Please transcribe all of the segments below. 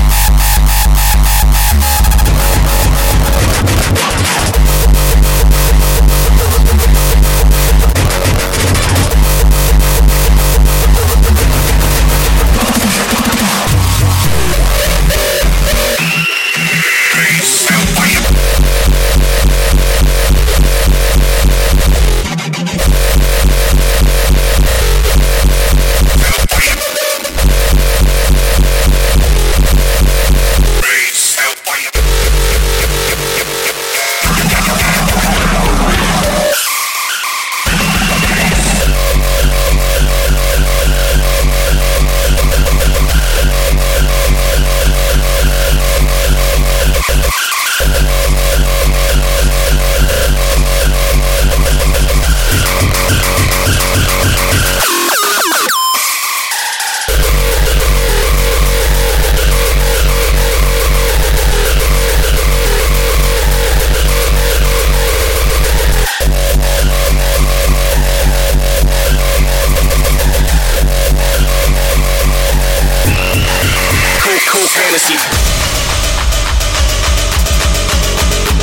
Bye.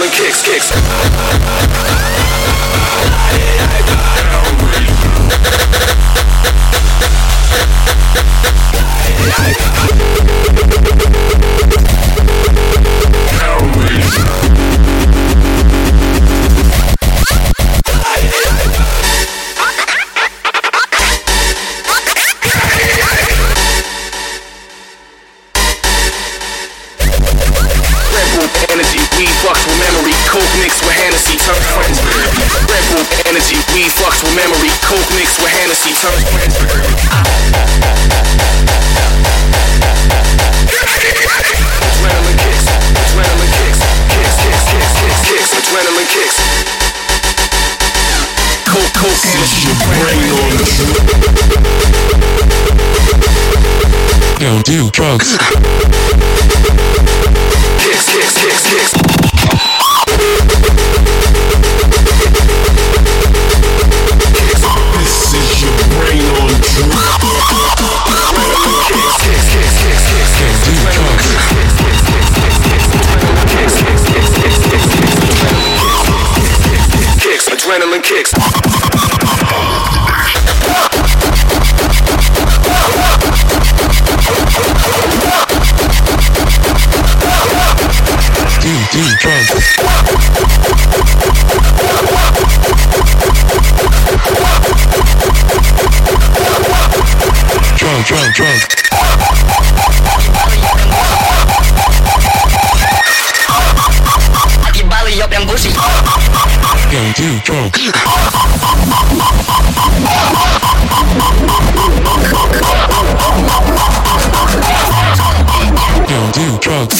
Adrenaline kicks, kicks. Do drugs. Kicks, kicks, kicks, kicks. This is your brain on drugs. Can't do drugs. Kicks, adrenaline kicks. and drink. You belly drunk.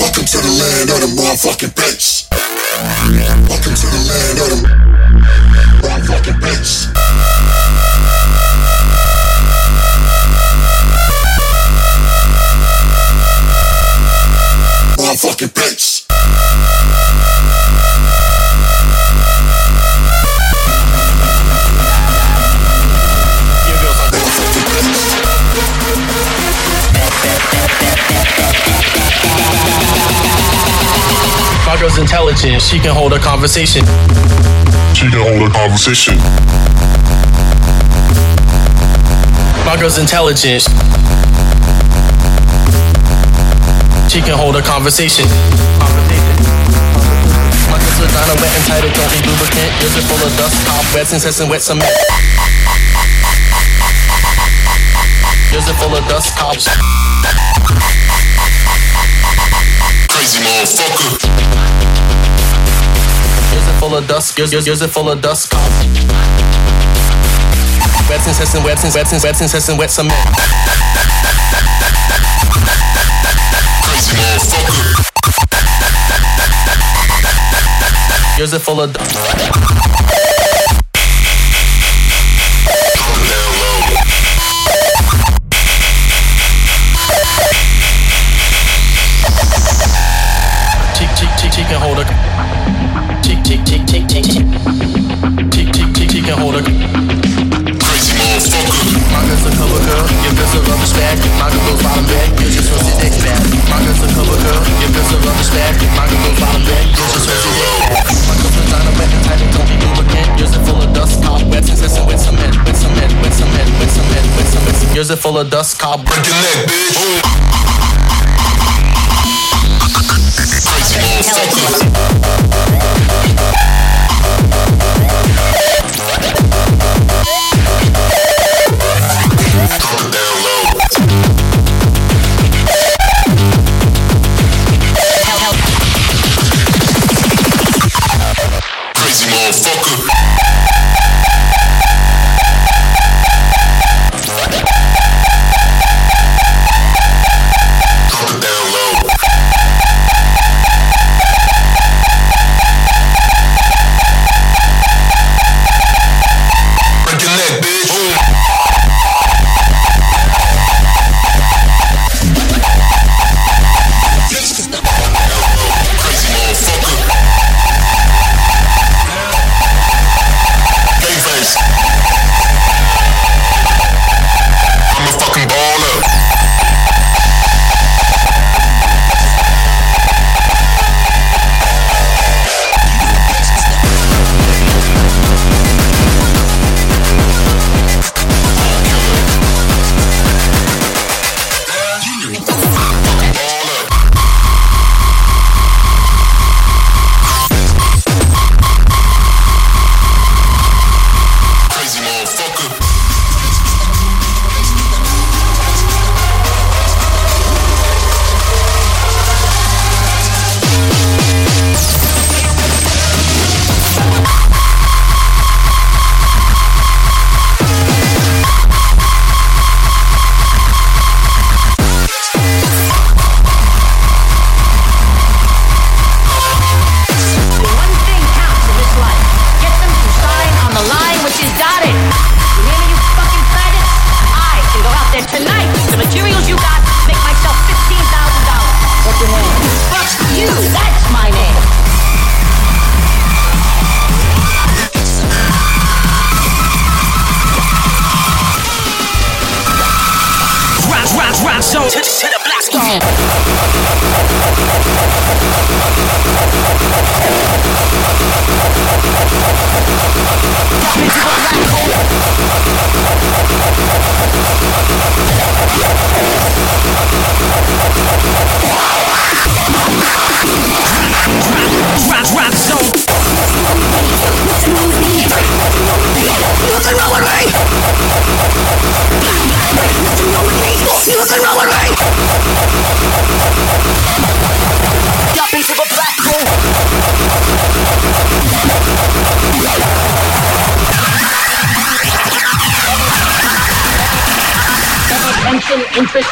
Welcome to the land of the motherfucking bass. Welcome to the land of the motherfucking bass. Girl's intelligent, she can hold a conversation. She can hold a conversation. My girl's intelligent. She can hold a conversation. My girl's vagina wet and tight, it don't need lubricant. Is it full of dust, cobwebs, incessant wet cement? Is it full of dust, cobs? Crazy motherfucker. Is it full of dust? Is, is, is it full of dust? Webs, incessant webs, webs, webs, incessant wet cement. Crazy motherfucker. Is it full of dust? Yours is full of dust, cobwebs. Break your neck, bitch.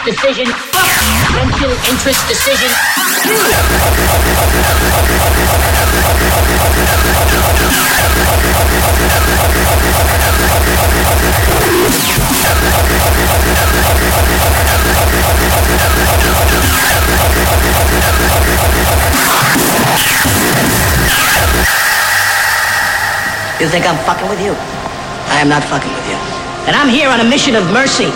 Decision. Attention, interest, decision. You think I'm fucking with you? I am not fucking with you. And I'm here on a mission of mercy.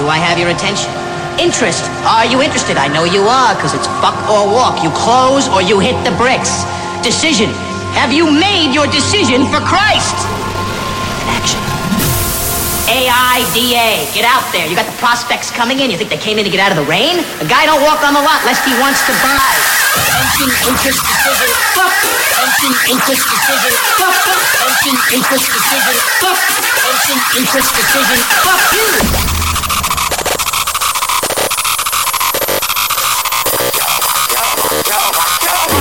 Do I have your attention? Interest. Are you interested? I know you are, because it's fuck or walk. You close or you hit the bricks. Decision. Have you made your decision for Christ? Action. AIDA. Get out there. You got the prospects coming in. You think they came in to get out of the rain? A guy don't walk on the lot lest he wants to buy. Attention, interest, decision. Fuck. Attention, interest, decision. Fuck. Attention, interest, decision. Fuck. Attention, interest, decision. Fuck you.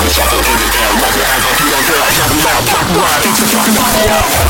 Fucking in a hammer You don't care, I'm loud Pop ride, it's a right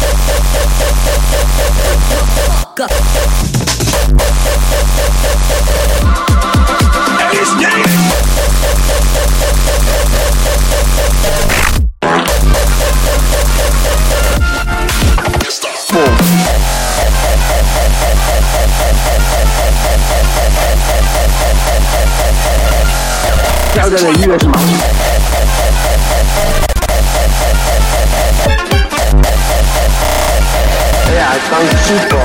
这个音乐是吗？哎呀，当主播，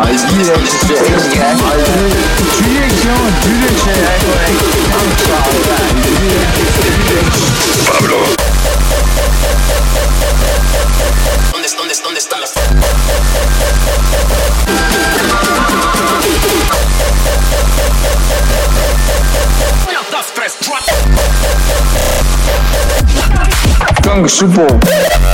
啊，依然是这样，啊，直接行，直接，哎，当主，Kung Shubo.